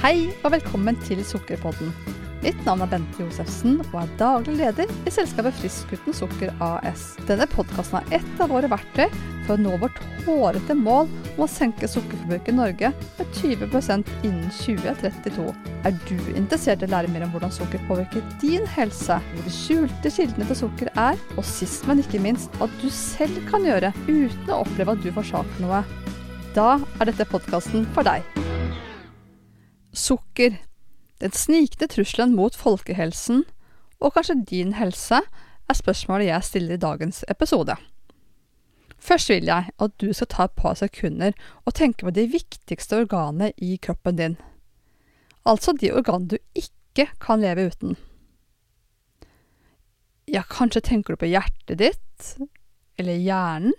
Hei og velkommen til Sukkerpodden. Mitt navn er Bente Josefsen og er daglig leder i selskapet Friskgutten Sukker AS. Denne podkasten er ett av våre verktøy for å nå vårt hårete mål om å senke sukkerforbruket i Norge med 20% innen 2032. Er du interessert i å lære mer om hvordan sukker påvirker din helse, hvor de skjulte kildene til sukker er, og sist, men ikke minst, hva du selv kan gjøre uten å oppleve at du forsaker noe? Da er dette podkasten for deg. Sukker den snikende trusselen mot folkehelsen, og kanskje din helse, er spørsmålet jeg stiller i dagens episode. Først vil jeg at du skal ta et par sekunder og tenke på de viktigste organene i kroppen din. Altså de organene du ikke kan leve uten. Ja, kanskje tenker du på hjertet ditt, eller hjernen,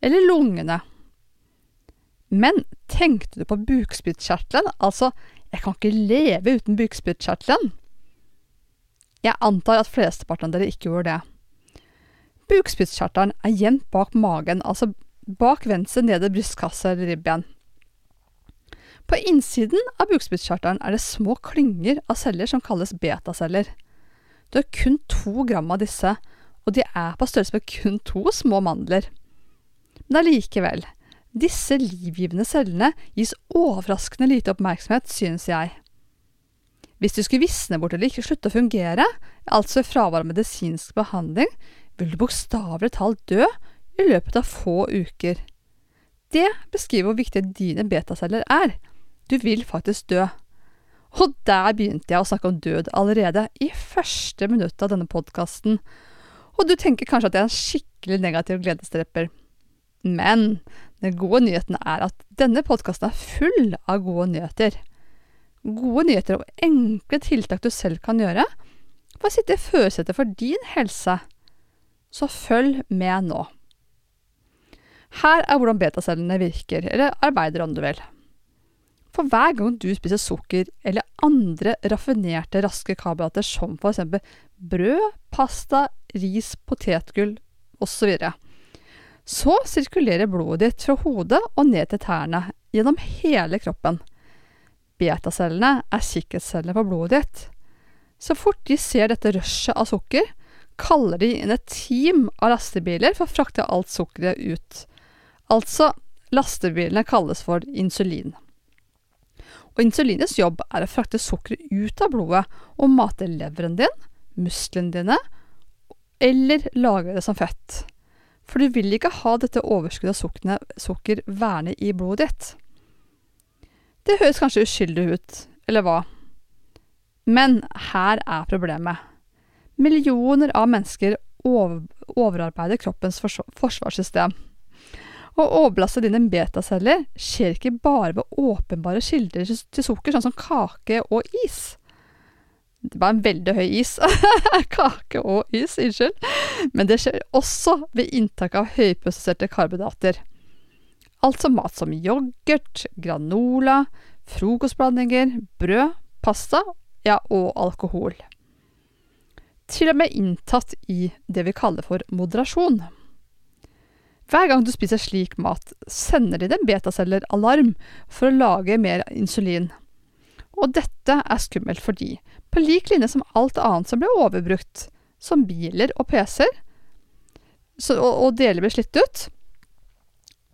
eller lungene. Men tenkte du på bukspyttkjertelen, altså jeg kan ikke leve uten bukspyttkjertelen. Jeg antar at flesteparten av dere ikke gjorde det. Bukspyttkjertelen er gjemt bak magen, altså bak venstre nede brystkasse eller ribben. På innsiden av bukspyttkjertelen er det små klynger av celler som kalles betaceller. Du har kun to gram av disse, og de er på størrelse med kun to små mandler. Men allikevel, disse livgivende cellene gis overraskende lite oppmerksomhet, synes jeg. Hvis du skulle visne bort eller ikke slutte å fungere, altså i fravær av medisinsk behandling, vil du bokstavelig talt dø i løpet av få uker. Det beskriver hvor viktige dine betaceller er. Du vil faktisk dø. Og der begynte jeg å snakke om død allerede, i første minutt av denne podkasten. Og du tenker kanskje at jeg er en skikkelig negativ gledesdreper. Men den gode nyheten er at denne podkasten er full av gode nyheter. Gode nyheter og enkle tiltak du selv kan gjøre for å sitte i førersetet for din helse. Så følg med nå. Her er hvordan betacellene virker, eller arbeider om du vil. For hver gang du spiser sukker eller andre raffinerte, raske karbohydrater som eksempel brød, pasta, ris, potetgull osv., så sirkulerer blodet ditt fra hodet og ned til tærne, gjennom hele kroppen. Betacellene er sikkerhetscellene for blodet ditt. Så fort de ser dette rushet av sukker, kaller de inn et team av lastebiler for å frakte alt sukkeret ut. Altså, lastebilene kalles for insulin. Og insulinets jobb er å frakte sukkeret ut av blodet og mate leveren din, musklene dine, eller lagre det som fett. For du vil ikke ha dette overskuddet av sukkerne, sukker værende i blodet ditt. Det høres kanskje uskyldig ut, eller hva? Men her er problemet. Millioner av mennesker over, overarbeider kroppens forsvarssystem. Å overbelaste dine betaceller skjer ikke bare ved åpenbare kilder til sukker, sånn som kake og is. Det var en veldig høy is. Kake og is, unnskyld. Men det skjer også ved inntak av høyprosesserte karbohydrater. Altså mat som yoghurt, granola, frokostblandinger, brød, pasta ja, og alkohol. Til og med inntatt i det vi kaller for moderasjon. Hver gang du spiser slik mat, sender dine betaceller alarm for å lage mer insulin. Og dette er skummelt fordi, på lik linje som alt annet som ble overbrukt, som biler og PC-er, og, og deler blir slitt ut,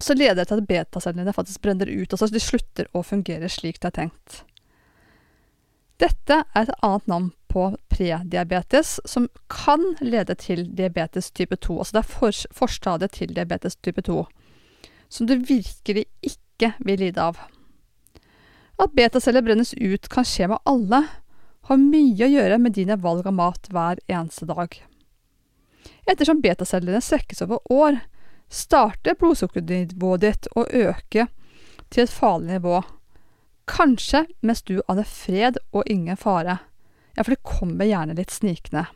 så leder det til at betacellene faktisk brenner ut, altså de slutter å fungere slik det er tenkt. Dette er et annet navn på prediabetes, som kan lede til diabetes type 2. Altså det er for, forstadiet til diabetes type 2, som du virkelig ikke vil lide av. At betaceller brennes ut kan skje med alle, har mye å gjøre med dine valg av mat hver eneste dag. Ettersom betacellene svekkes over år, starter blodsukkernivået ditt å øke til et farlig nivå. Kanskje mens du aner fred og ingen fare. Ja, for det kommer gjerne litt snikende.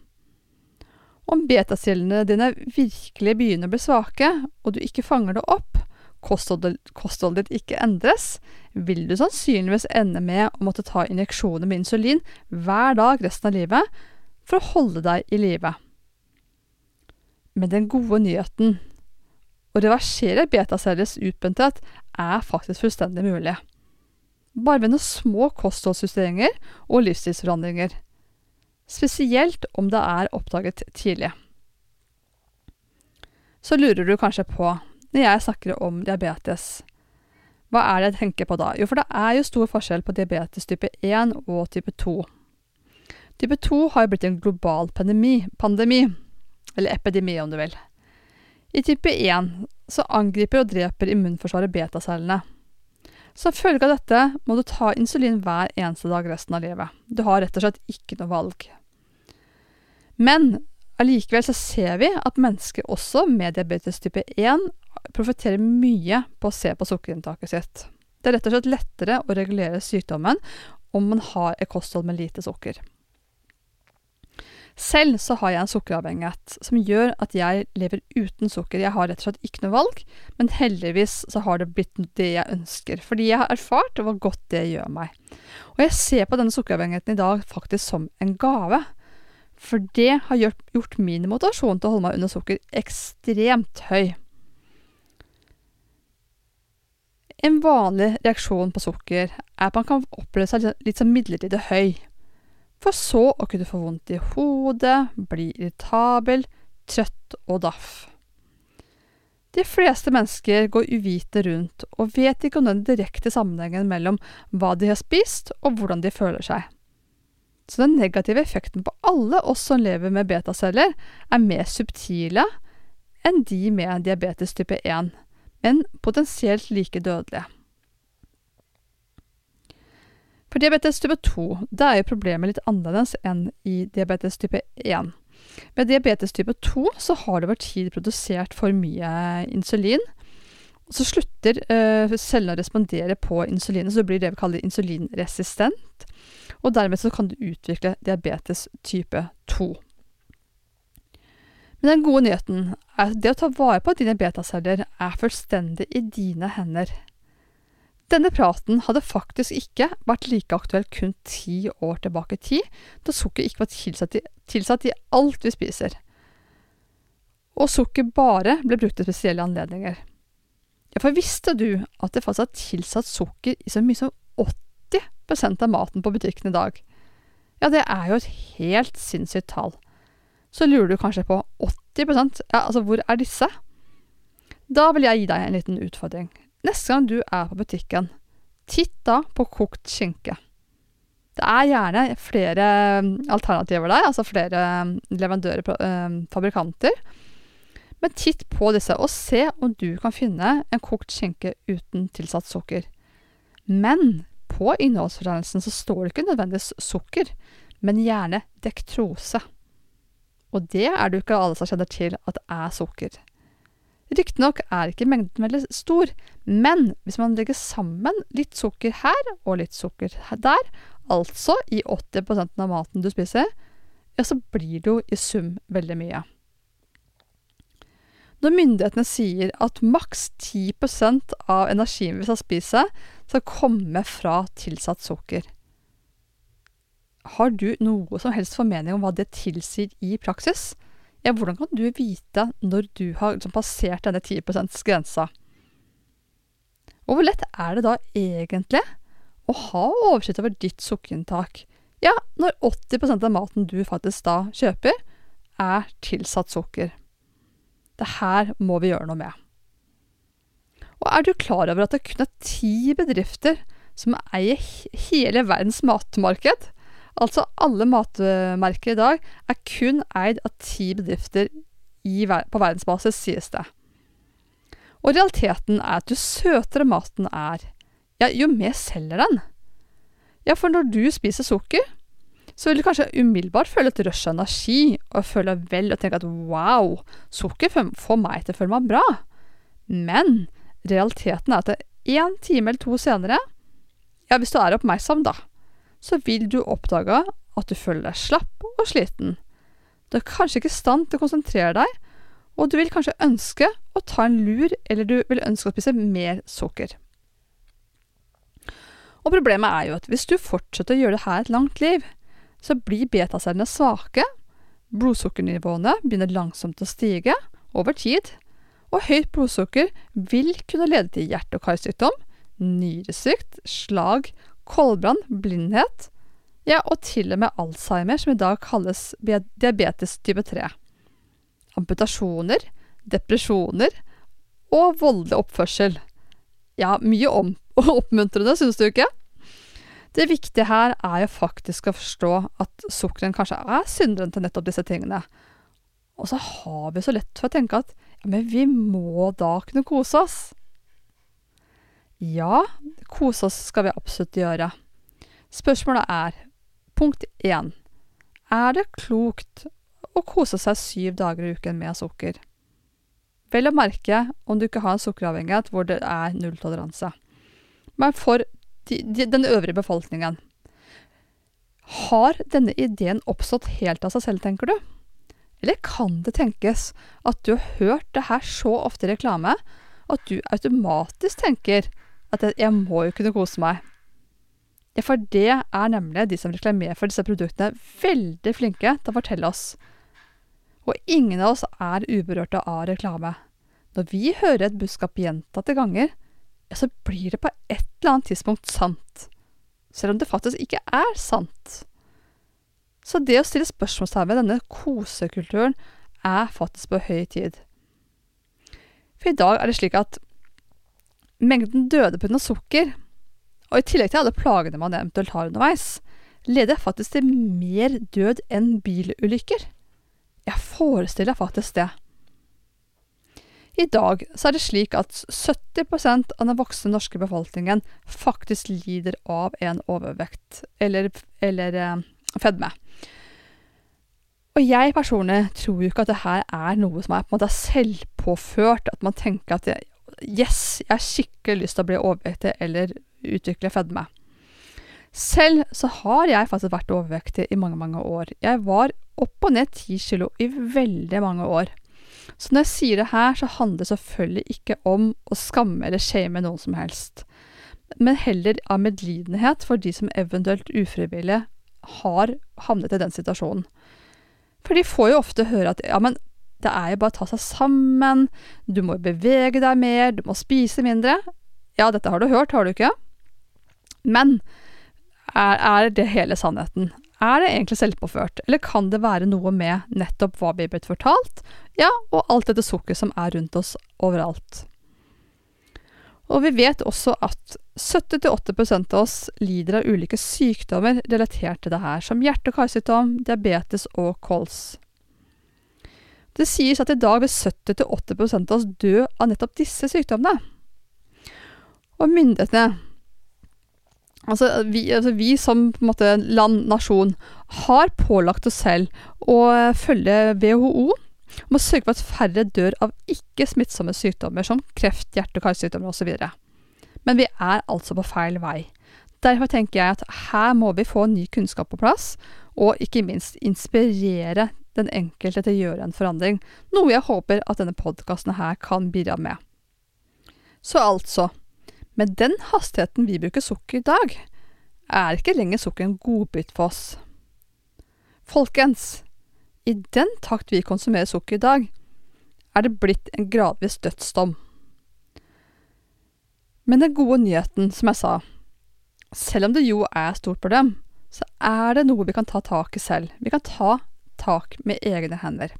Om betacellene dine virkelig begynner å bli svake, og du ikke fanger det opp, kostholdet, ditt ikke endres, vil du sannsynligvis ende med å måtte ta injeksjoner med insulin hver dag resten av livet for å holde deg i live. Men den gode nyheten å reversere betacellers utbrenthet er faktisk fullstendig mulig. bare ved noen små kostholdsjusteringer og livsstilsforandringer. Spesielt om det er oppdaget tidlig. Så lurer du kanskje på, når jeg snakker om diabetes, hva er det jeg tenker på da? Jo, for det er jo stor forskjell på diabetes type 1 og type 2. Type 2 har jo blitt en global pandemi, pandemi, eller epidemi om du vil. I type 1 så angriper og dreper immunforsvaret betacellene. Som følge av dette må du ta insulin hver eneste dag resten av livet. Du har rett og slett ikke noe valg. Men allikevel så ser vi at mennesker også med diabetes type 1 profitterer mye på å se på sukkerinntaket sitt. Det er rett og slett lettere å regulere sykdommen om man har et kosthold med lite sukker. Selv så har jeg en sukkeravhengighet som gjør at jeg lever uten sukker. Jeg har rett og slett ikke noe valg, men heldigvis så har det blitt det jeg ønsker. Fordi jeg har erfart hvor godt det gjør meg. Og jeg ser på denne sukkeravhengigheten i dag faktisk som en gave. For det har gjort, gjort min motivasjon til å holde meg under sukker ekstremt høy. En vanlig reaksjon på sukker er at man kan oppleve seg litt sånn midlertidig høy, for så å kunne få vondt i hodet, bli irritabel, trøtt og daff. De fleste mennesker går uvite rundt og vet ikke om den direkte sammenhengen mellom hva de har spist og hvordan de føler seg. Så den negative effekten på alle oss som lever med betaceller, er mer subtile enn de med diabetes type 1 men potensielt like dødelige. For diabetes type 2 da er jo problemet litt annerledes enn i diabetes type 1. Ved diabetes type 2 så har det over tid produsert for mye insulin. Så slutter uh, cellene å respondere på insulinet, så blir det vi kaller insulinresistent. Og dermed så kan du utvikle diabetes type 2. Men den gode nyheten er at det å ta vare på dine betaceller er fullstendig i dine hender. Denne praten hadde faktisk ikke vært like aktuell kun ti år tilbake i tid, da sukker ikke var tilsatt i, tilsatt i alt vi spiser. Og sukker bare ble brukt til spesielle anledninger. Ja, for visste du at det faktisk er tilsatt sukker i så mye som 80% av maten på butikken i dag? Ja, det er jo et helt sinnssykt tall så lurer du kanskje på 80% ja, altså hvor er disse? Da vil jeg gi deg en liten utfordring. Neste gang du er på butikken, titt da på kokt skinke. Det er gjerne flere um, alternativer der, altså flere um, leverandører, øh, fabrikanter. Men titt på disse, og se om du kan finne en kokt skinke uten tilsatt sukker. Men på innholdsfortegnelsen så står det ikke nødvendigvis sukker, men gjerne dektrose og det er det jo ikke alle som kjenner til at er sukker. Riktignok er ikke mengden veldig stor, men hvis man legger sammen litt sukker her og litt sukker der, altså i 80% av maten du spiser, ja, så blir det jo i sum veldig mye. Når myndighetene sier at maks 10% av energien vi skal spise, skal komme fra tilsatt sukker, har du noe som helst formening om hva det tilsier i praksis? Ja, hvordan kan du vite når du har liksom, passert denne 10 %-grensa? Og hvor lett er det da egentlig å ha oversikt over ditt sukkerinntak? Ja, når 80% av maten du faktisk da kjøper, er tilsatt sukker. Det her må vi gjøre noe med. Og er du klar over at det kun er ti bedrifter som eier hele verdens matmarked? Altså alle matmerker i dag er kun eid av ti bedrifter i, på verdensbasis, sies det. Og realiteten er at jo søtere maten er, ja, jo mer selger den. Ja, for når du spiser sukker, så vil du kanskje umiddelbart føle et rush av energi, og føle vel og tenke at wow, sukker får meg til å føle meg bra. Men realiteten er at én time eller to senere, ja, hvis du er oppmerksom, da, så vil du oppdage at du føler deg slapp og sliten. Du er kanskje ikke i stand til å konsentrere deg, og du vil kanskje ønske å ta en lur, eller du vil ønske å spise mer sukker. Og problemet er jo at hvis du fortsetter å gjøre det her et langt liv, så blir betacellene svake, blodsukkernivåene begynner langsomt å stige over tid, og høyt blodsukker vil kunne lede til hjerte- og karsykdom, nyresykt, slag, koldbrann, blindhet, ja, og til og med Alzheimer, som i dag kalles diabetes type 3. Amputasjoner, depresjoner og voldelig oppførsel. Ja, mye om oppmuntrende, synes du ikke? Det viktige her er jo faktisk å forstå at sukkeren kanskje er synderen til nettopp disse tingene. Og så har vi så lett for å tenke at ja, men vi må da kunne kose oss. Ja, kose oss skal vi absolutt gjøre. Spørsmålet er punkt én Er det klokt å kose seg syv dager i uken med sukker? Vel å merke om du ikke har en sukkeravhengighet hvor det er nulltoleranse. Men for de, de, den øvrige befolkningen Har denne ideen oppstått helt av seg selv, tenker du? Eller kan det tenkes at du har hørt det her så ofte i reklame at du automatisk tenker at 'jeg må jo kunne kose meg'? Ja, for det er nemlig de som reklamerer for disse produktene, veldig flinke til å fortelle oss. Og ingen av oss er uberørte av reklame. Når vi hører et budskap gjentatte ganger, ja, så blir det på et eller annet tidspunkt sant. Selv om det faktisk ikke er sant. Så det å stille spørsmålstegn ved denne kosekulturen er faktisk på høy tid. For i dag er det slik at mengden døde pga. sukker, og i tillegg til alle plagene man eventuelt har underveis, leder faktisk til mer død enn bilulykker. Jeg forestiller faktisk det. I dag så er det slik at 70% av den voksne norske befolkningen faktisk lider av en overvekt eller, eller eh, fedme. Og jeg personlig tror jo ikke at det her er noe som er på en måte selvpåført. At man tenker at yes, jeg har skikkelig lyst til å bli overvektig eller utvikle fedme. Selv så har jeg faktisk vært overvektig i mange, mange år. Jeg var opp og ned ti kilo i veldig mange år. Så når jeg sier det her, så handler det selvfølgelig ikke om å skamme eller shame noen som helst, men heller av medlidenhet for de som eventuelt ufrivillig har havnet i den situasjonen. For de får jo ofte høre at ja, men det er jo bare å ta seg sammen, du må bevege deg mer, du må spise mindre. Ja, dette har du hørt, har du ikke? Men er, er det hele sannheten? Er det egentlig selvpåført, eller kan det være noe med nettopp hva vi er blitt fortalt, ja, og alt dette sukkeret som er rundt oss overalt? Og vi vet også at 70-80% av oss lider av ulike sykdommer relatert til det her, som hjerte- og karsykdom, diabetes og kols. Det sies at i dag vil 70-80 av oss dø av nettopp disse sykdommene. Og myndighetene, altså vi, altså vi som på en måte land, nasjon, har pålagt oss selv å følge WHO om å sørge for at færre dør av ikke-smittsomme sykdommer som kreft, hjerte- og karsykdommer osv. Men vi er altså på feil vei. Derfor tenker jeg at her må vi få ny kunnskap på plass, og ikke minst inspirere den enkelte til å gjøre en forandring, noe jeg håper at denne podkasten her kan bidra med. Så altså, med den hastigheten vi bruker sukker i dag, er ikke lenger sukker en godbit for oss. Folkens, i den takt vi konsumerer sukker i dag, er det blitt en gradvis dødsdom. Men den gode nyheten, som jeg sa, selv om det jo er et stort problem, så er det noe vi kan ta tak i selv. Vi kan ta tak med egne hender.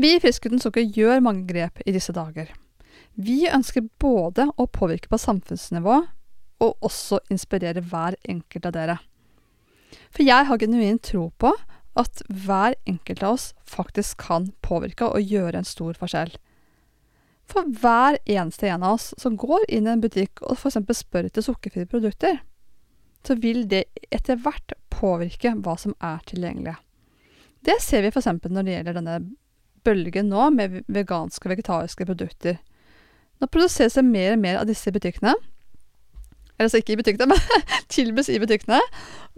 Vi i Friskuten sukker gjør mange grep i disse dager. Vi ønsker både å påvirke på samfunnsnivå og også inspirere hver enkelt av dere. For jeg har genuint tro på at hver enkelt av oss faktisk kan påvirke og gjøre en stor forskjell. For hver eneste en av oss som går inn i en butikk og f.eks. spør etter sukkerfrie produkter, så vil det etter hvert påvirke hva som er tilgjengelig. Det ser vi f.eks. når det gjelder denne bølgen nå med veganske og vegetariske produkter. Nå produseres det mer og mer av disse butikkene. Eller altså ikke i butikkene, men tilbys i butikkene.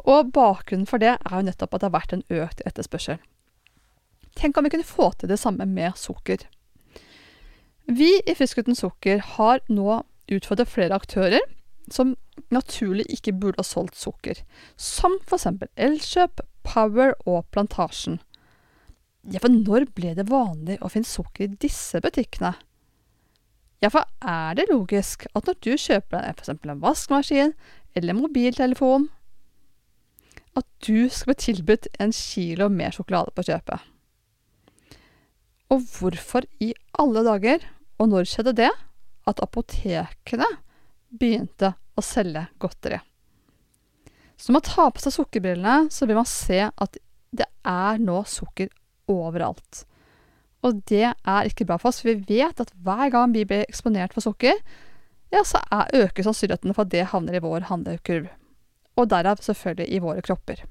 Og bakgrunnen for det er jo nettopp at det har vært en økt etterspørsel. Tenk om vi kunne få til det samme med sukker. Vi i Frisk uten sukker har nå utfordret flere aktører som naturlig ikke burde ha solgt sukker, som for eksempel Elkjøp, Power og Plantasjen. Ja, for når ble det vanlig å finne sukker i disse butikkene? Ja, for er det logisk at når du kjøper deg f.eks. en vaskemaskin eller mobiltelefon, at du skal bli tilbudt en kilo mer sjokolade på kjøpet? Og hvorfor i alle dager, og når skjedde det, at apotekene begynte å selge godteri? Så når man tar på seg sukkerbrillene, så vil man se at det er nå sukker overalt. Og det er ikke bra for oss, for vi vet at hver gang vi blir eksponert for sukker, ja, så er, øker sannsynligheten for at det havner i vår handlekurv. Og derav selvfølgelig i våre kropper.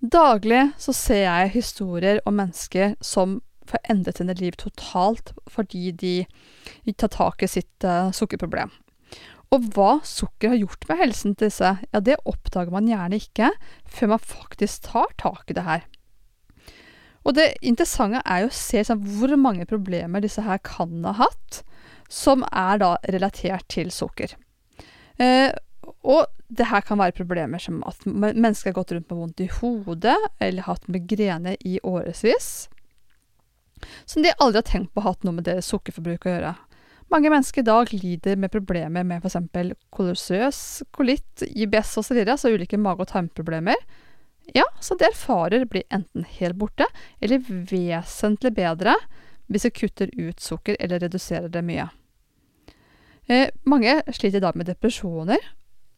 Daglig så ser jeg historier om mennesker som får endret sine liv totalt fordi de tar tak i sitt uh, sukkerproblem. Og hva sukker har gjort med helsen til disse, ja, det oppdager man gjerne ikke før man faktisk tar tak i det her. Og det interessante er jo å se sånn, hvor mange problemer disse her kan ha hatt, som er da relatert til sukker. Eh, og det her kan være problemer som at mennesker har gått rundt med vondt i hodet, eller hatt migrene i årevis, som de aldri har tenkt på å ha hatt noe med deres sukkerforbruk å gjøre. Mange mennesker i dag lider med problemer med f.eks. kolossøs, kolitt, IBS osv., så, videre, så ulike mage- og tarmproblemer ja, så det erfarer blir enten helt borte, eller vesentlig bedre hvis vi kutter ut sukker eller reduserer det mye. Eh, mange sliter i dag med depresjoner.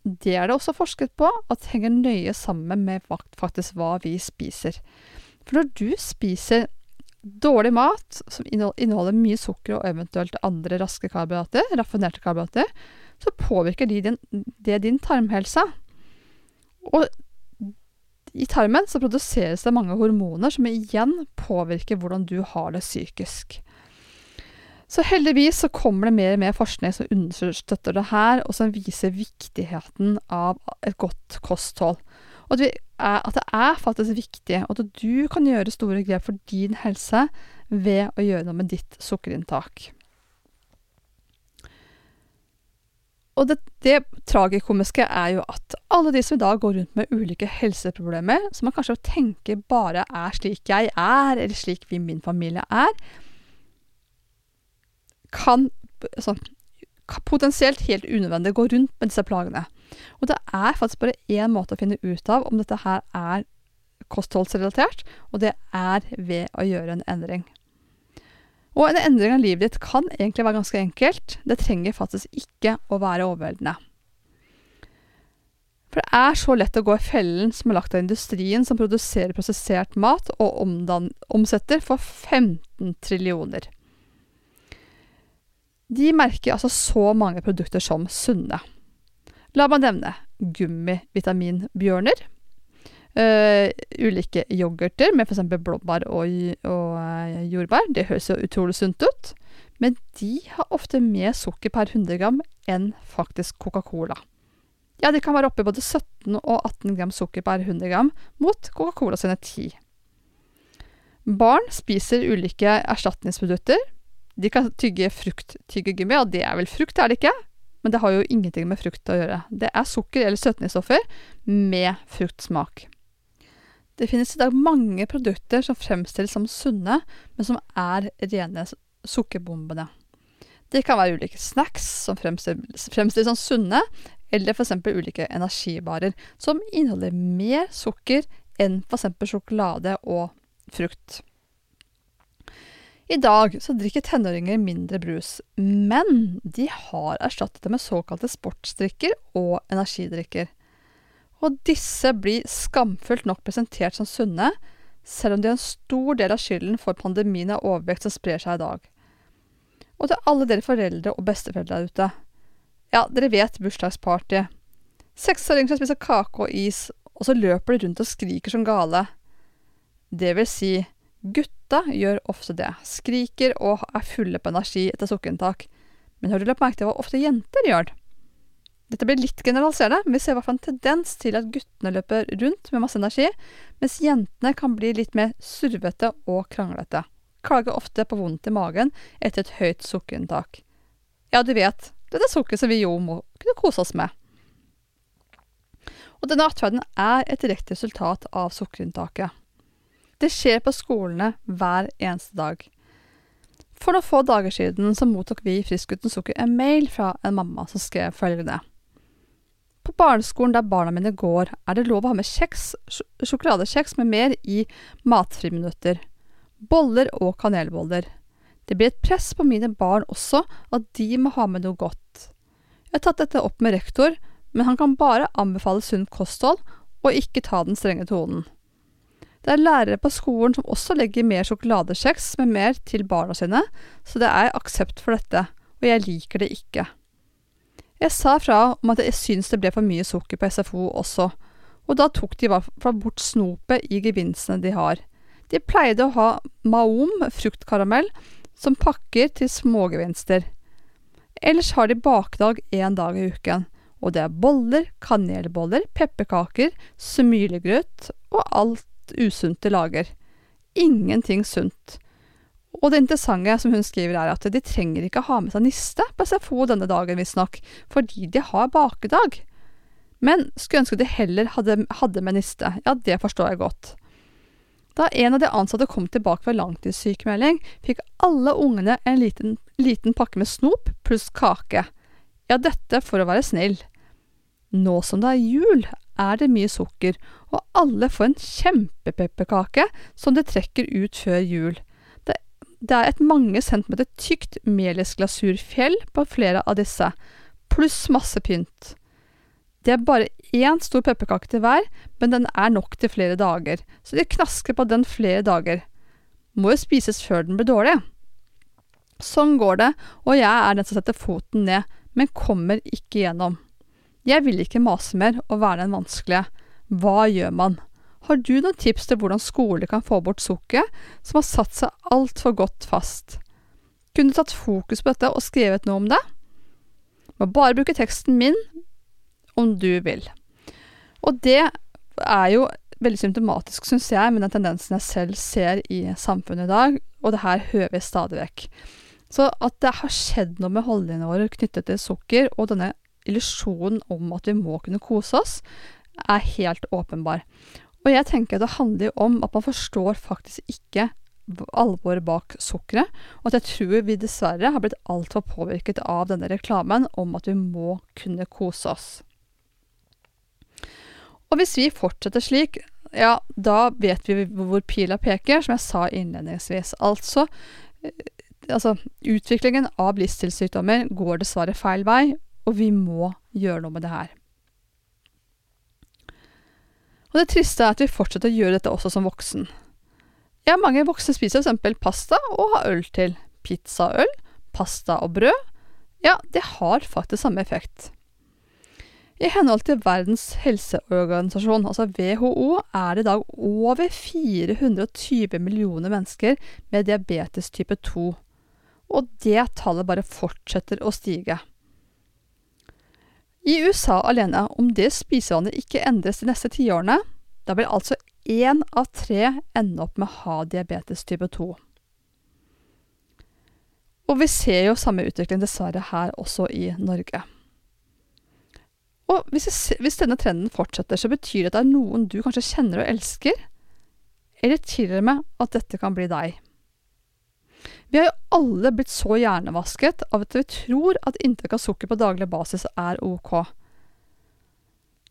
Det er det også forsket på at henger nøye sammen med faktisk hva vi spiser. For når du spiser dårlig mat som inneholder mye sukker og eventuelt andre raske karbohydrater, raffinerte karbohydrater, så påvirker de din, det din tarmhelse. Og i tarmen så produseres det mange hormoner som igjen påvirker hvordan du har det psykisk. Så heldigvis så kommer det mer og mer forskning som understøtter det her, og som viser viktigheten av et godt kosthold. Og at det er faktisk viktig, og at du kan gjøre store grep for din helse ved å gjøre noe med ditt sukkerinntak. Og det, det tragikomiske er jo at alle de som i dag går rundt med ulike helseproblemer, som man kanskje tenker bare er slik jeg er, eller slik vi, min familie er, kan altså, potensielt helt unødvendig gå rundt med disse plagene. Og det er faktisk bare én måte å finne ut av om dette her er kostholdsrelatert, og det er ved å gjøre en endring. Og en endring av livet ditt kan egentlig være ganske enkelt. Det trenger faktisk ikke å være overveldende. For det er så lett å gå i fellen som er lagt av industrien som produserer prosessert mat og omsetter for 15 trillioner. De merker altså så mange produkter som sunne. La meg nevne gummivitaminbjørner, Uh, ulike yoghurter med f.eks. blåbær og, og uh, jordbær. Det høres jo utrolig sunt ut, men de har ofte mer sukker per 100 gram enn faktisk Coca-Cola. Ja, de kan være oppe i både 17 og 18 gram sukker per 100 gram, mot Coca-Cola sine 10. Barn spiser ulike erstatningsprodukter. De kan tygge frukttyggegummi, og det er vel frukt, er det ikke? Men det har jo ingenting med frukt å gjøre. Det er sukker eller søtningsstoffer med fruktsmak. Det finnes i dag mange produkter som fremstilles som sunne, men som er rene sukkerbombene. Det kan være ulike snacks som fremstilles, fremstilles som sunne, eller f.eks. ulike energibarer som inneholder mer sukker enn f.eks. sjokolade og frukt. I dag så drikker tenåringer mindre brus, men de har erstattet det med såkalte sportsdrikker og energidrikker og disse blir skamfullt nok presentert som sunne, selv om de har en stor del av skylden for pandemien av overvekt som sprer seg i dag. Og til alle dere foreldre og besteforeldre der ute. Ja, dere vet bursdagsparty. Seksåringer som spiser kake og is, og så løper de rundt og skriker som gale. Det vil si, gutta gjør ofte det, skriker og er fulle på energi etter sukkerinntak. Men har du lagt merke til hva ofte jenter gjør? Dette blir litt generaliserende, men vi ser i hvert fall en tendens til at guttene løper rundt med masse energi, mens jentene kan bli litt mer survete og kranglete. Klager ofte på vondt i magen etter et høyt sukkerinntak. Ja, du vet, det er det sukkeret som vi jo må kunne kose oss med. Og denne atferden er et direkte resultat av sukkerinntaket. Det skjer på skolene hver eneste dag. For noen få dager siden så mottok vi i Frisk uten sukker en mail fra en mamma som skrev følgende. På barneskolen der barna mine går, er det lov å ha med kjeks, sjokoladekjeks med mer i matfriminutter. Boller og kanelboller. Det blir et press på mine barn også at de må ha med noe godt. Jeg har tatt dette opp med rektor, men han kan bare anbefale sunt kosthold og ikke ta den strenge tonen. Det er lærere på skolen som også legger mer sjokoladekjeks med mer til barna sine, så det er aksept for dette, og jeg liker det ikke. Jeg sa fra om at jeg syns det ble for mye sukker på SFO også, og da tok de i hvert fall bort snopet i gevinstene de har. De pleide å ha Maom fruktkaramell som pakker til smågevinster. Ellers har de bakdag én dag i uken, og det er boller, kanelboller, pepperkaker, smylegrøt og alt usunt de lager. Ingenting sunt. Og det interessante som hun skriver er at de trenger ikke ha med seg niste på SFO denne dagen, visstnok, fordi de har bakedag. Men skulle ønske de heller hadde, hadde med niste. Ja, det forstår jeg godt. Da en av de ansatte kom tilbake fra langtidssykemelding, fikk alle ungene en liten, liten pakke med snop pluss kake. Ja, dette for å være snill. Nå som det er jul, er det mye sukker, og alle får en kjempepepperkake som de trekker ut før jul. Det, det er et mange centimeter tykt melisglasurfjell på flere av disse, pluss masse pynt. Det er bare én stor pepperkake til hver, men den er nok til flere dager, så de knasker på den flere dager. Må jo spises før den blir dårlig. Sånn går det, og jeg er den som setter foten ned, men kommer ikke gjennom. Jeg vil ikke mase mer og være den vanskelige. Hva gjør man? Har du noen tips til hvordan skole kan få bort sukkeret, som har satt seg altfor godt fast? Kunne du tatt fokus på dette og skrevet noe om det? Må bare bruke teksten min om du vil. Og det er jo veldig symptomatisk, syns jeg, med den tendensen jeg selv ser i samfunnet i dag, og det her hører vi stadig vekk. Så at det har skjedd noe med holdningene våre knyttet til sukker, og denne illusjonen om at vi må kunne kose oss, er helt åpenbar. Og jeg tenker det handler om at man forstår faktisk ikke alvoret bak sukkeret, og at jeg tror vi dessverre har blitt altfor påvirket av denne reklamen om at vi må kunne kose oss. Og hvis vi fortsetter slik, ja, da vet vi hvor pila peker, som jeg sa innledningsvis. Altså, altså utviklingen av livsstilssykdommer går dessverre feil vei, og vi må gjøre noe med det her. Og det triste er at vi fortsetter å gjøre dette også som voksen. Ja, mange voksne spiser f.eks. pasta og har øl til. Pizza og øl, pasta og brød. Ja, det har faktisk samme effekt. I henhold til Verdens helseorganisasjon, altså WHO, er det i dag over 420 millioner mennesker med diabetes type 2. Og det tallet bare fortsetter å stige. I USA alene, om det spisevannet ikke endres de neste tiårene, da vil altså én av tre ende opp med å ha diabetes type 2. Og vi ser jo samme utvikling dessverre her også i Norge. Og hvis, hvis denne trenden fortsetter, så betyr det at det er noen du kanskje kjenner og elsker, eller til og med at dette kan bli deg. Vi har jo alle blitt så hjernevasket av at vi tror at inntak av sukker på daglig basis er ok.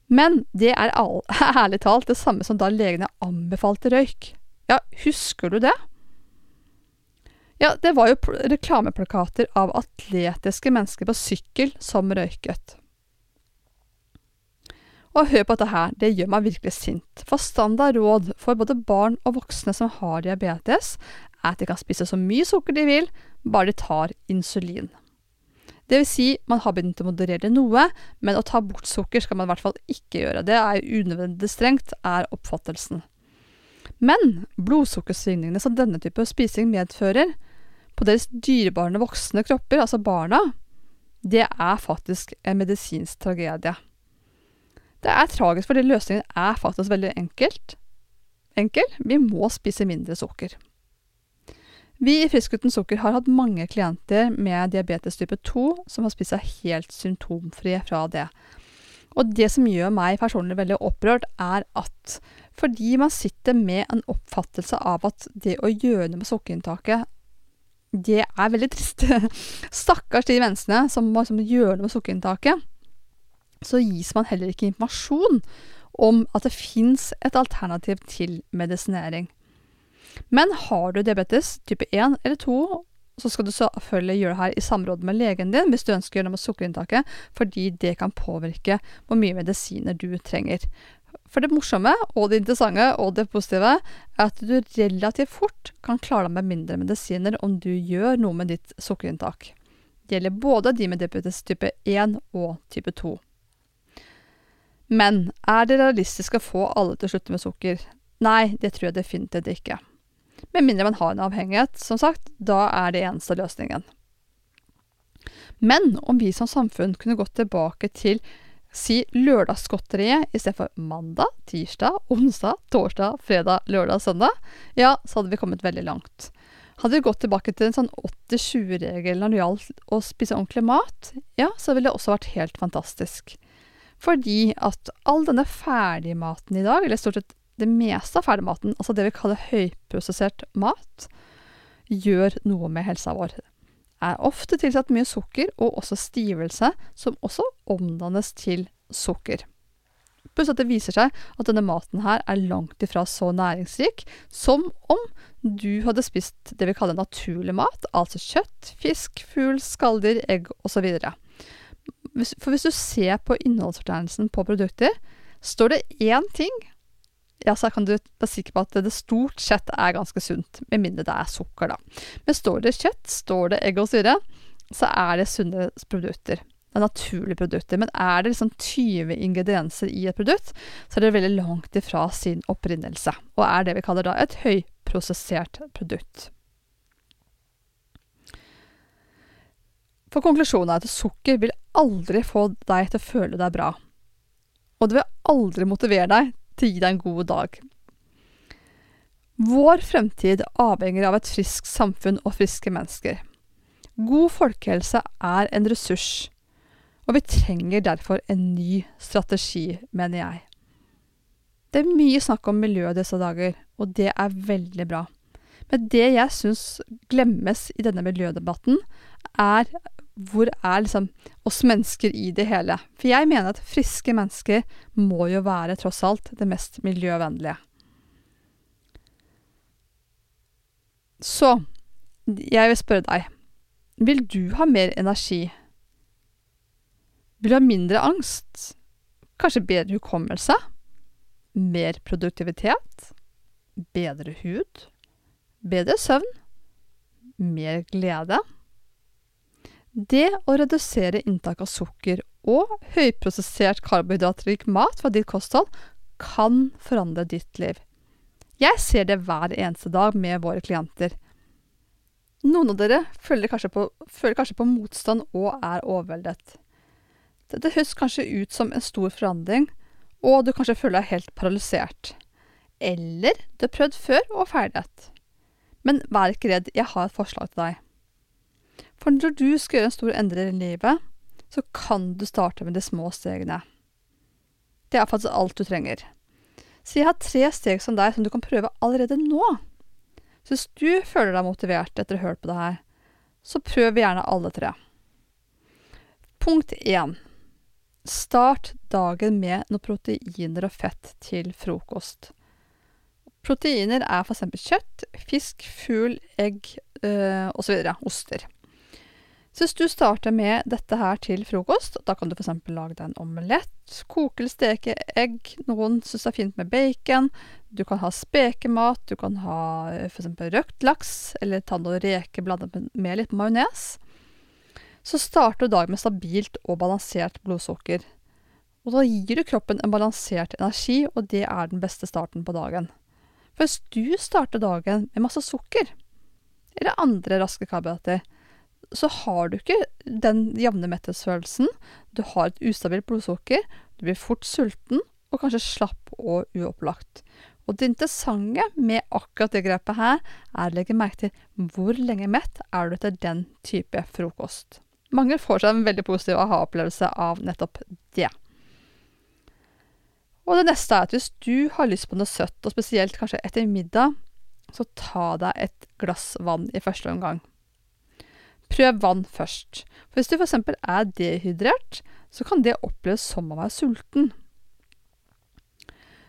Men det er ærlig talt det samme som da legene anbefalte røyk. Ja, husker du det? Ja, det var jo reklameplakater av atletiske mennesker på sykkel som røyket. Og hør på dette her, det gjør meg virkelig sint, for standard råd for både barn og voksne som har diabetes, er at de kan spise så mye sukker de vil, bare de tar insulin. Det vil si, man har begynt å moderere noe, men å ta bort sukker skal man i hvert fall ikke gjøre. Det er unødvendig strengt, er oppfattelsen. Men blodsukkersvingningene som denne type spising medfører, på deres dyrebare voksne kropper, altså barna, det er faktisk en medisinsk tragedie. Det er tragisk fordi løsningen er faktisk veldig enkelt. Enkel. Vi må spise mindre sukker. Vi i Frisk uten sukker har hatt mange klienter med diabetes type 2 som har spist seg helt symptomfrie fra det. Og det som gjør meg personlig veldig opprørt, er at fordi man sitter med en oppfattelse av at det å gjøre noe med sukkerinntaket Det er veldig trist. Stakkars de menneskene som må liksom, gjøre noe med sukkerinntaket. Så gis man heller ikke informasjon om at det fins et alternativ til medisinering. Men har du diabetes type 1 eller 2, så skal du selvfølgelig gjøre det her i samråd med legen din hvis du ønsker å gjøre noe med sukkerinntaket, fordi det kan påvirke hvor mye medisiner du trenger. For det morsomme og det interessante og det positive er at du relativt fort kan klare deg med mindre medisiner om du gjør noe med ditt sukkerinntak. Det gjelder både de med diabetes type 1 og type 2. Men er det realistisk å få alle til å slutte med sukker? Nei, det tror jeg definitivt ikke. Med mindre man har en avhengighet, som sagt. Da er det eneste løsningen. Men om vi som samfunn kunne gått tilbake til si lørdagsgodteriet istedenfor mandag, tirsdag, onsdag, torsdag, fredag, lørdag, søndag, ja, så hadde vi kommet veldig langt. Hadde vi gått tilbake til en sånn 80-20-regel når det gjaldt å spise ordentlig mat, ja, så ville det også vært helt fantastisk. Fordi at all denne ferdigmaten i dag, eller stort sett det meste av ferdigmaten, altså det vi kaller høyprosessert mat, gjør noe med helsa vår. Det er ofte tilsatt mye sukker og også stivelse, som også omdannes til sukker. Pluss at det viser seg at denne maten her er langt ifra så næringsrik som om du hadde spist det vi kaller naturlig mat, altså kjøtt, fisk, fugl, skalldyr, egg osv. For hvis du ser på innholdsfortegnelsen på produkter, står det én ting ja, så kan du være sikker på at det stort sett er ganske sunt, med mindre det er sukker, da. Men står det kjøtt, står det egg og syre, så er det sunne produkter. Det er naturlige produkter. Men er det liksom 20 ingredienser i et produkt, så er det veldig langt ifra sin opprinnelse, og er det vi kaller da et høyprosessert produkt. For konklusjonen er at sukker vil aldri få deg til å føle deg bra. Og det vil aldri motivere deg til å gi deg en god dag. Vår fremtid avhenger av et friskt samfunn og friske mennesker. God folkehelse er en ressurs, og vi trenger derfor en ny strategi, mener jeg. Det er mye snakk om miljø disse dager, og det er veldig bra. Men det jeg syns glemmes i denne miljødebatten, er hvor er liksom oss mennesker i det hele? For jeg mener at friske mennesker må jo være tross alt det mest miljøvennlige. Så jeg vil spørre deg, vil du ha mer energi? Vil du ha mindre angst? Kanskje bedre hukommelse? Mer produktivitet? Bedre hud? Bedre søvn? Mer glede? Det å redusere inntak av sukker og høyprosessert karbohydratrik mat fra ditt kosthold kan forandre ditt liv. Jeg ser det hver eneste dag med våre klienter. Noen av dere føler kanskje på, føler kanskje på motstand og er overveldet. Dette høres kanskje ut som en stor forandring, og du kanskje føler deg helt paralysert. Eller du har prøvd før og feilet. Men vær ikke redd, jeg har et forslag til deg. For når du skal gjøre en stor endring i livet, så kan du starte med de små stegene. Det er faktisk alt du trenger. Så jeg har tre steg som deg som du kan prøve allerede nå. Så hvis du føler deg motivert etter å ha hørt på det her, så prøv gjerne alle tre. Punkt én. Start dagen med noen proteiner og fett til frokost. Proteiner er f.eks. kjøtt, fisk, fugl, egg øh, osv. Oster. Så hvis du starter med dette her til frokost, da kan du f.eks. lage deg en omelett, koke eller steke egg, noen syns det er fint med bacon, du kan ha spekemat, du kan ha eh, f.eks. røkt laks, eller ta noe reker blandet med litt majones. Så starter du dagen med stabilt og balansert blodsukker. Og da gir du kroppen en balansert energi, og det er den beste starten på dagen. For hvis du starter dagen med masse sukker, eller andre raske karbohydrater, så har du ikke den jevne metthetsfølelsen. Du har et ustabilt blodsukker, du blir fort sulten og kanskje slapp og uopplagt. Og det interessante med akkurat det grepet her, er å legge merke til hvor lenge mett er du etter den type frokost. Mange får seg en veldig positiv aha-opplevelse av nettopp det. Og det neste er at hvis du har lyst på noe søtt, og spesielt kanskje etter middag, så ta deg et glass vann i første omgang. Prøv vann først. For hvis du f.eks. er dehydrert, så kan det oppleves som å være sulten.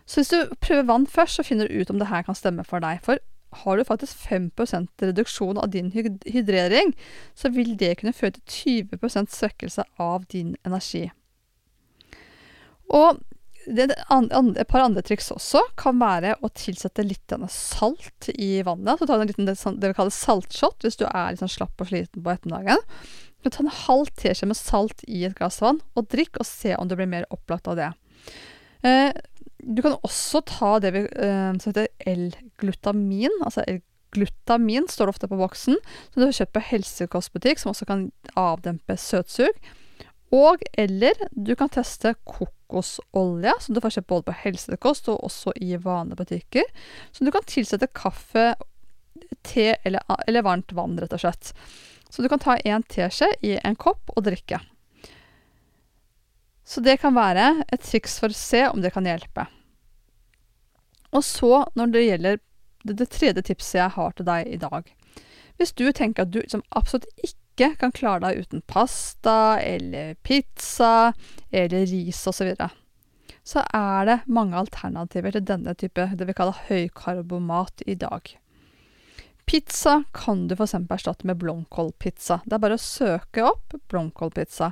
Så hvis du prøver vann først, så finner du ut om det her kan stemme for deg. For har du faktisk 5% reduksjon av din hydrering, så vil det kunne føre til 20% svekkelse av din energi. Og det, et par andre triks også kan være å tilsette litt salt i vannet. Så ta en liten, sånn, det vi kaller saltshot hvis du er sånn slapp og sliten på ettermiddagen. Ta en halv teskje med salt i et glass vann, og drikk, og se om du blir mer opplagt av det. Eh, du kan også ta det vi, eh, som heter L-glutamin. Altså L-glutamin står det ofte på boksen, som du har kjøpt på helsekostbutikk, som også kan avdempe søtsug. Og eller du kan teste kokosolje, som du får kjøpt både på helsekost og også i vanlige butikker. Som du kan tilsette kaffe, te eller, eller varmt vann, rett og slett. Så du kan ta en teskje i en kopp og drikke. Så det kan være et triks for å se om det kan hjelpe. Og så, når det gjelder det, det tredje tipset jeg har til deg i dag Hvis du tenker at du liksom absolutt ikke kan klare deg uten pasta eller pizza eller ris osv., så, videre, så er det mange alternativer til denne type det vi kaller høykarbomat i dag. Pizza kan du f.eks. erstatte med blomkålpizza. Det er bare å søke opp blomkålpizza.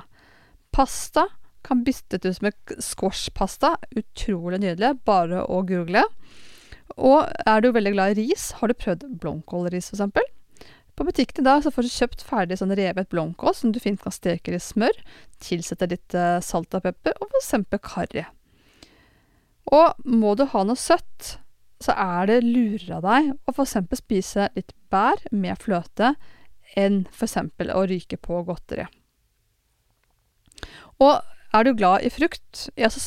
Pasta kan byttes ut med squashpasta. Utrolig nydelig. Bare å google. Og er du veldig glad i ris, har du prøvd blomkålris f.eks.? På butikken i dag så får du kjøpt ferdig sånn revet blomkål som du fint kan steke i smør. Tilsette litt uh, salt og pepper, og f.eks. karri. Og må du ha noe søtt, så er det lurere av deg å f.eks. spise litt bær med fløte enn f.eks. å ryke på godteri. Og er du glad i frukt, ja, så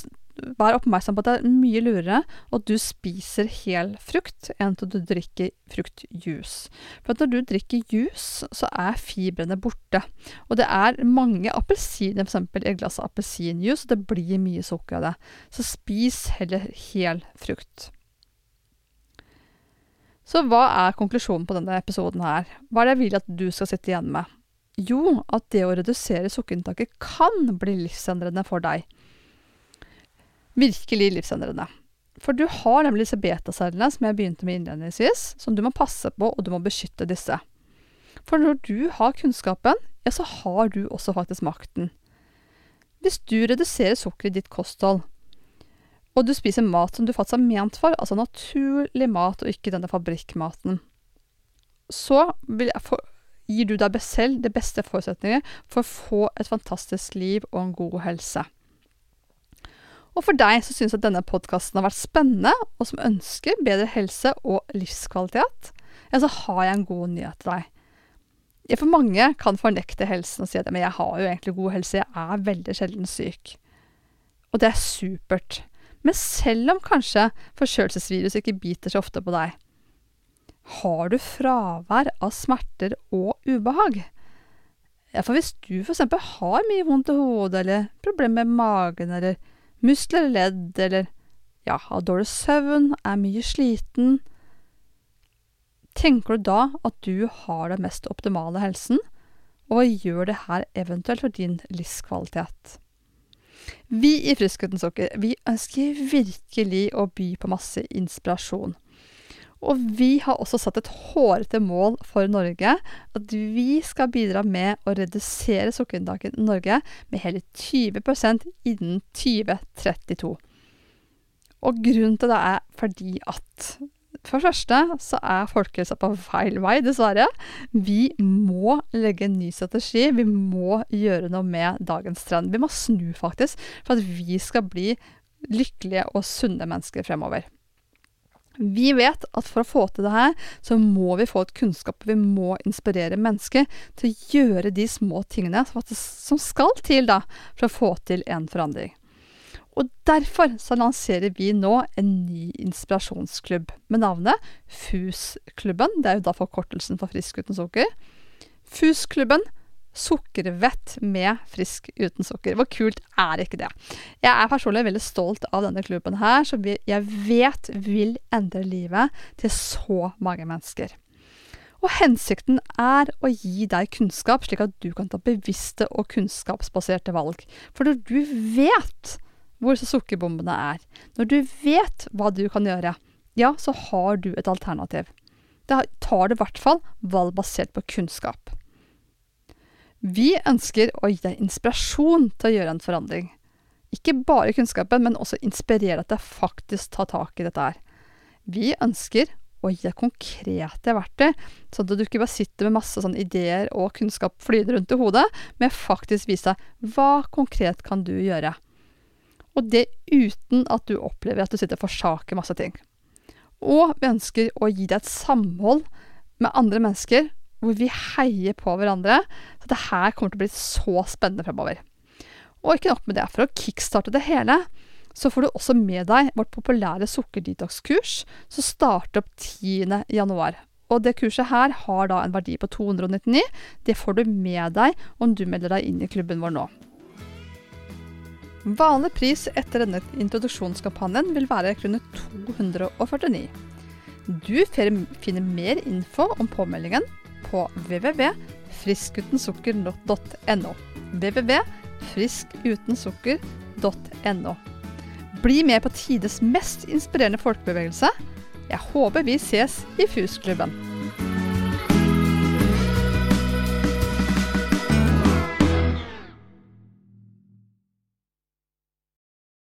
vær oppmerksom på at det er mye lurere at du spiser hel frukt, enn at du drikker fruktjuice. For når du drikker juice, så er fibrene borte. Og det er mange appelsiner f.eks. i et glass appelsinjuice, og det blir mye sukker av det. Så spis heller hel frukt. Så hva er konklusjonen på denne episoden her? Hva er det jeg vil at du skal sitte igjen med? Jo, at det å redusere sukkerinntaket kan bli livsendrende for deg. Virkelig livsendrende. For du har nemlig disse betacellene som jeg begynte med innledningsvis, som du må passe på, og du må beskytte disse. For når du har kunnskapen, ja, så har du også faktisk makten. Hvis du reduserer sukker i ditt kosthold, og du spiser mat som du faktisk er ment for, altså naturlig mat og ikke denne fabrikkmaten, så få gir du deg selv de beste forutsetninger for å få et fantastisk liv og en god helse. Og for deg som syns at denne podkasten har vært spennende, og som ønsker bedre helse og livskvalitet, ja, så har jeg en god nyhet til deg. For mange kan fornekte helsen og si at men jeg har jo egentlig god helse, jeg er veldig sjelden syk. Og det er supert. Men selv om kanskje forkjølelsesvirus ikke biter så ofte på deg, har du fravær av smerter og ubehag? Ja, for hvis du eksempel har mye vondt i hodet, eller problemer med magen, eller muskler ledd, eller ja, har dårlig søvn, er mye sliten, tenker du da at du har den mest optimale helsen, og hva gjør det her eventuelt for din livskvalitet? Vi i Friskhetens Sokker vi ønsker virkelig å by på masse inspirasjon. Og vi har også satt et hårete mål for Norge. At vi skal bidra med å redusere sukkerinntaket i Norge med hele 20% innen 2032. Og grunnen til det er fordi at for det første så er folkehelsa på feil vei, dessverre. Vi må legge en ny strategi. Vi må gjøre noe med dagens trend. Vi må snu, faktisk, for at vi skal bli lykkelige og sunne mennesker fremover. Vi vet at for å få til det her, så må vi få et kunnskap, vi må inspirere mennesker til å gjøre de små tingene som skal til da, for å få til en forandring. Og derfor så lanserer vi nå en ny inspirasjonsklubb med navnet FUS-klubben. Det er jo da forkortelsen for Frisk uten sukker. FUS-klubben sukkervett med frisk uten sukker. Hvor kult er ikke det? Jeg er personlig veldig stolt av denne klubben her, som jeg vet vil endre livet til så mange mennesker. Og hensikten er å gi deg kunnskap, slik at du kan ta bevisste og kunnskapsbaserte valg. For når du vet hvor sukkerbombene er, når du vet hva du kan gjøre, ja, så har du et alternativ. Da tar du i hvert fall valg basert på kunnskap. Vi ønsker å gi deg inspirasjon til å gjøre en forandring. Ikke bare kunnskapen, men også inspirere deg til faktisk ta tak i dette her. Vi ønsker å gi deg konkrete verktøy, sånn at du ikke bare sitter med masse sånn ideer og kunnskap flyende rundt i hodet, men faktisk vise deg hva konkret kan du gjøre. Og det uten at du opplever at du sitter og forsaker masse ting. Og vi ønsker å gi deg et samhold med andre mennesker, hvor vi heier på hverandre. Så det her kommer til å bli så spennende fremover. Og ikke nok med det, for å kickstarte det hele, så får du også med deg vårt populære sukkerdetox-kurs, som starter opp 10. januar. Og det kurset her har da en verdi på 299. Det får du med deg om du melder deg inn i klubben vår nå. Vanlig pris etter denne introduksjonskampanjen vil være kroner 249. Du finner mer info om påmeldingen på www.friskutensukker.no. www.friskutensukker.no. Bli med på tides mest inspirerende folkebevegelse. Jeg håper vi ses i FUS-klubben.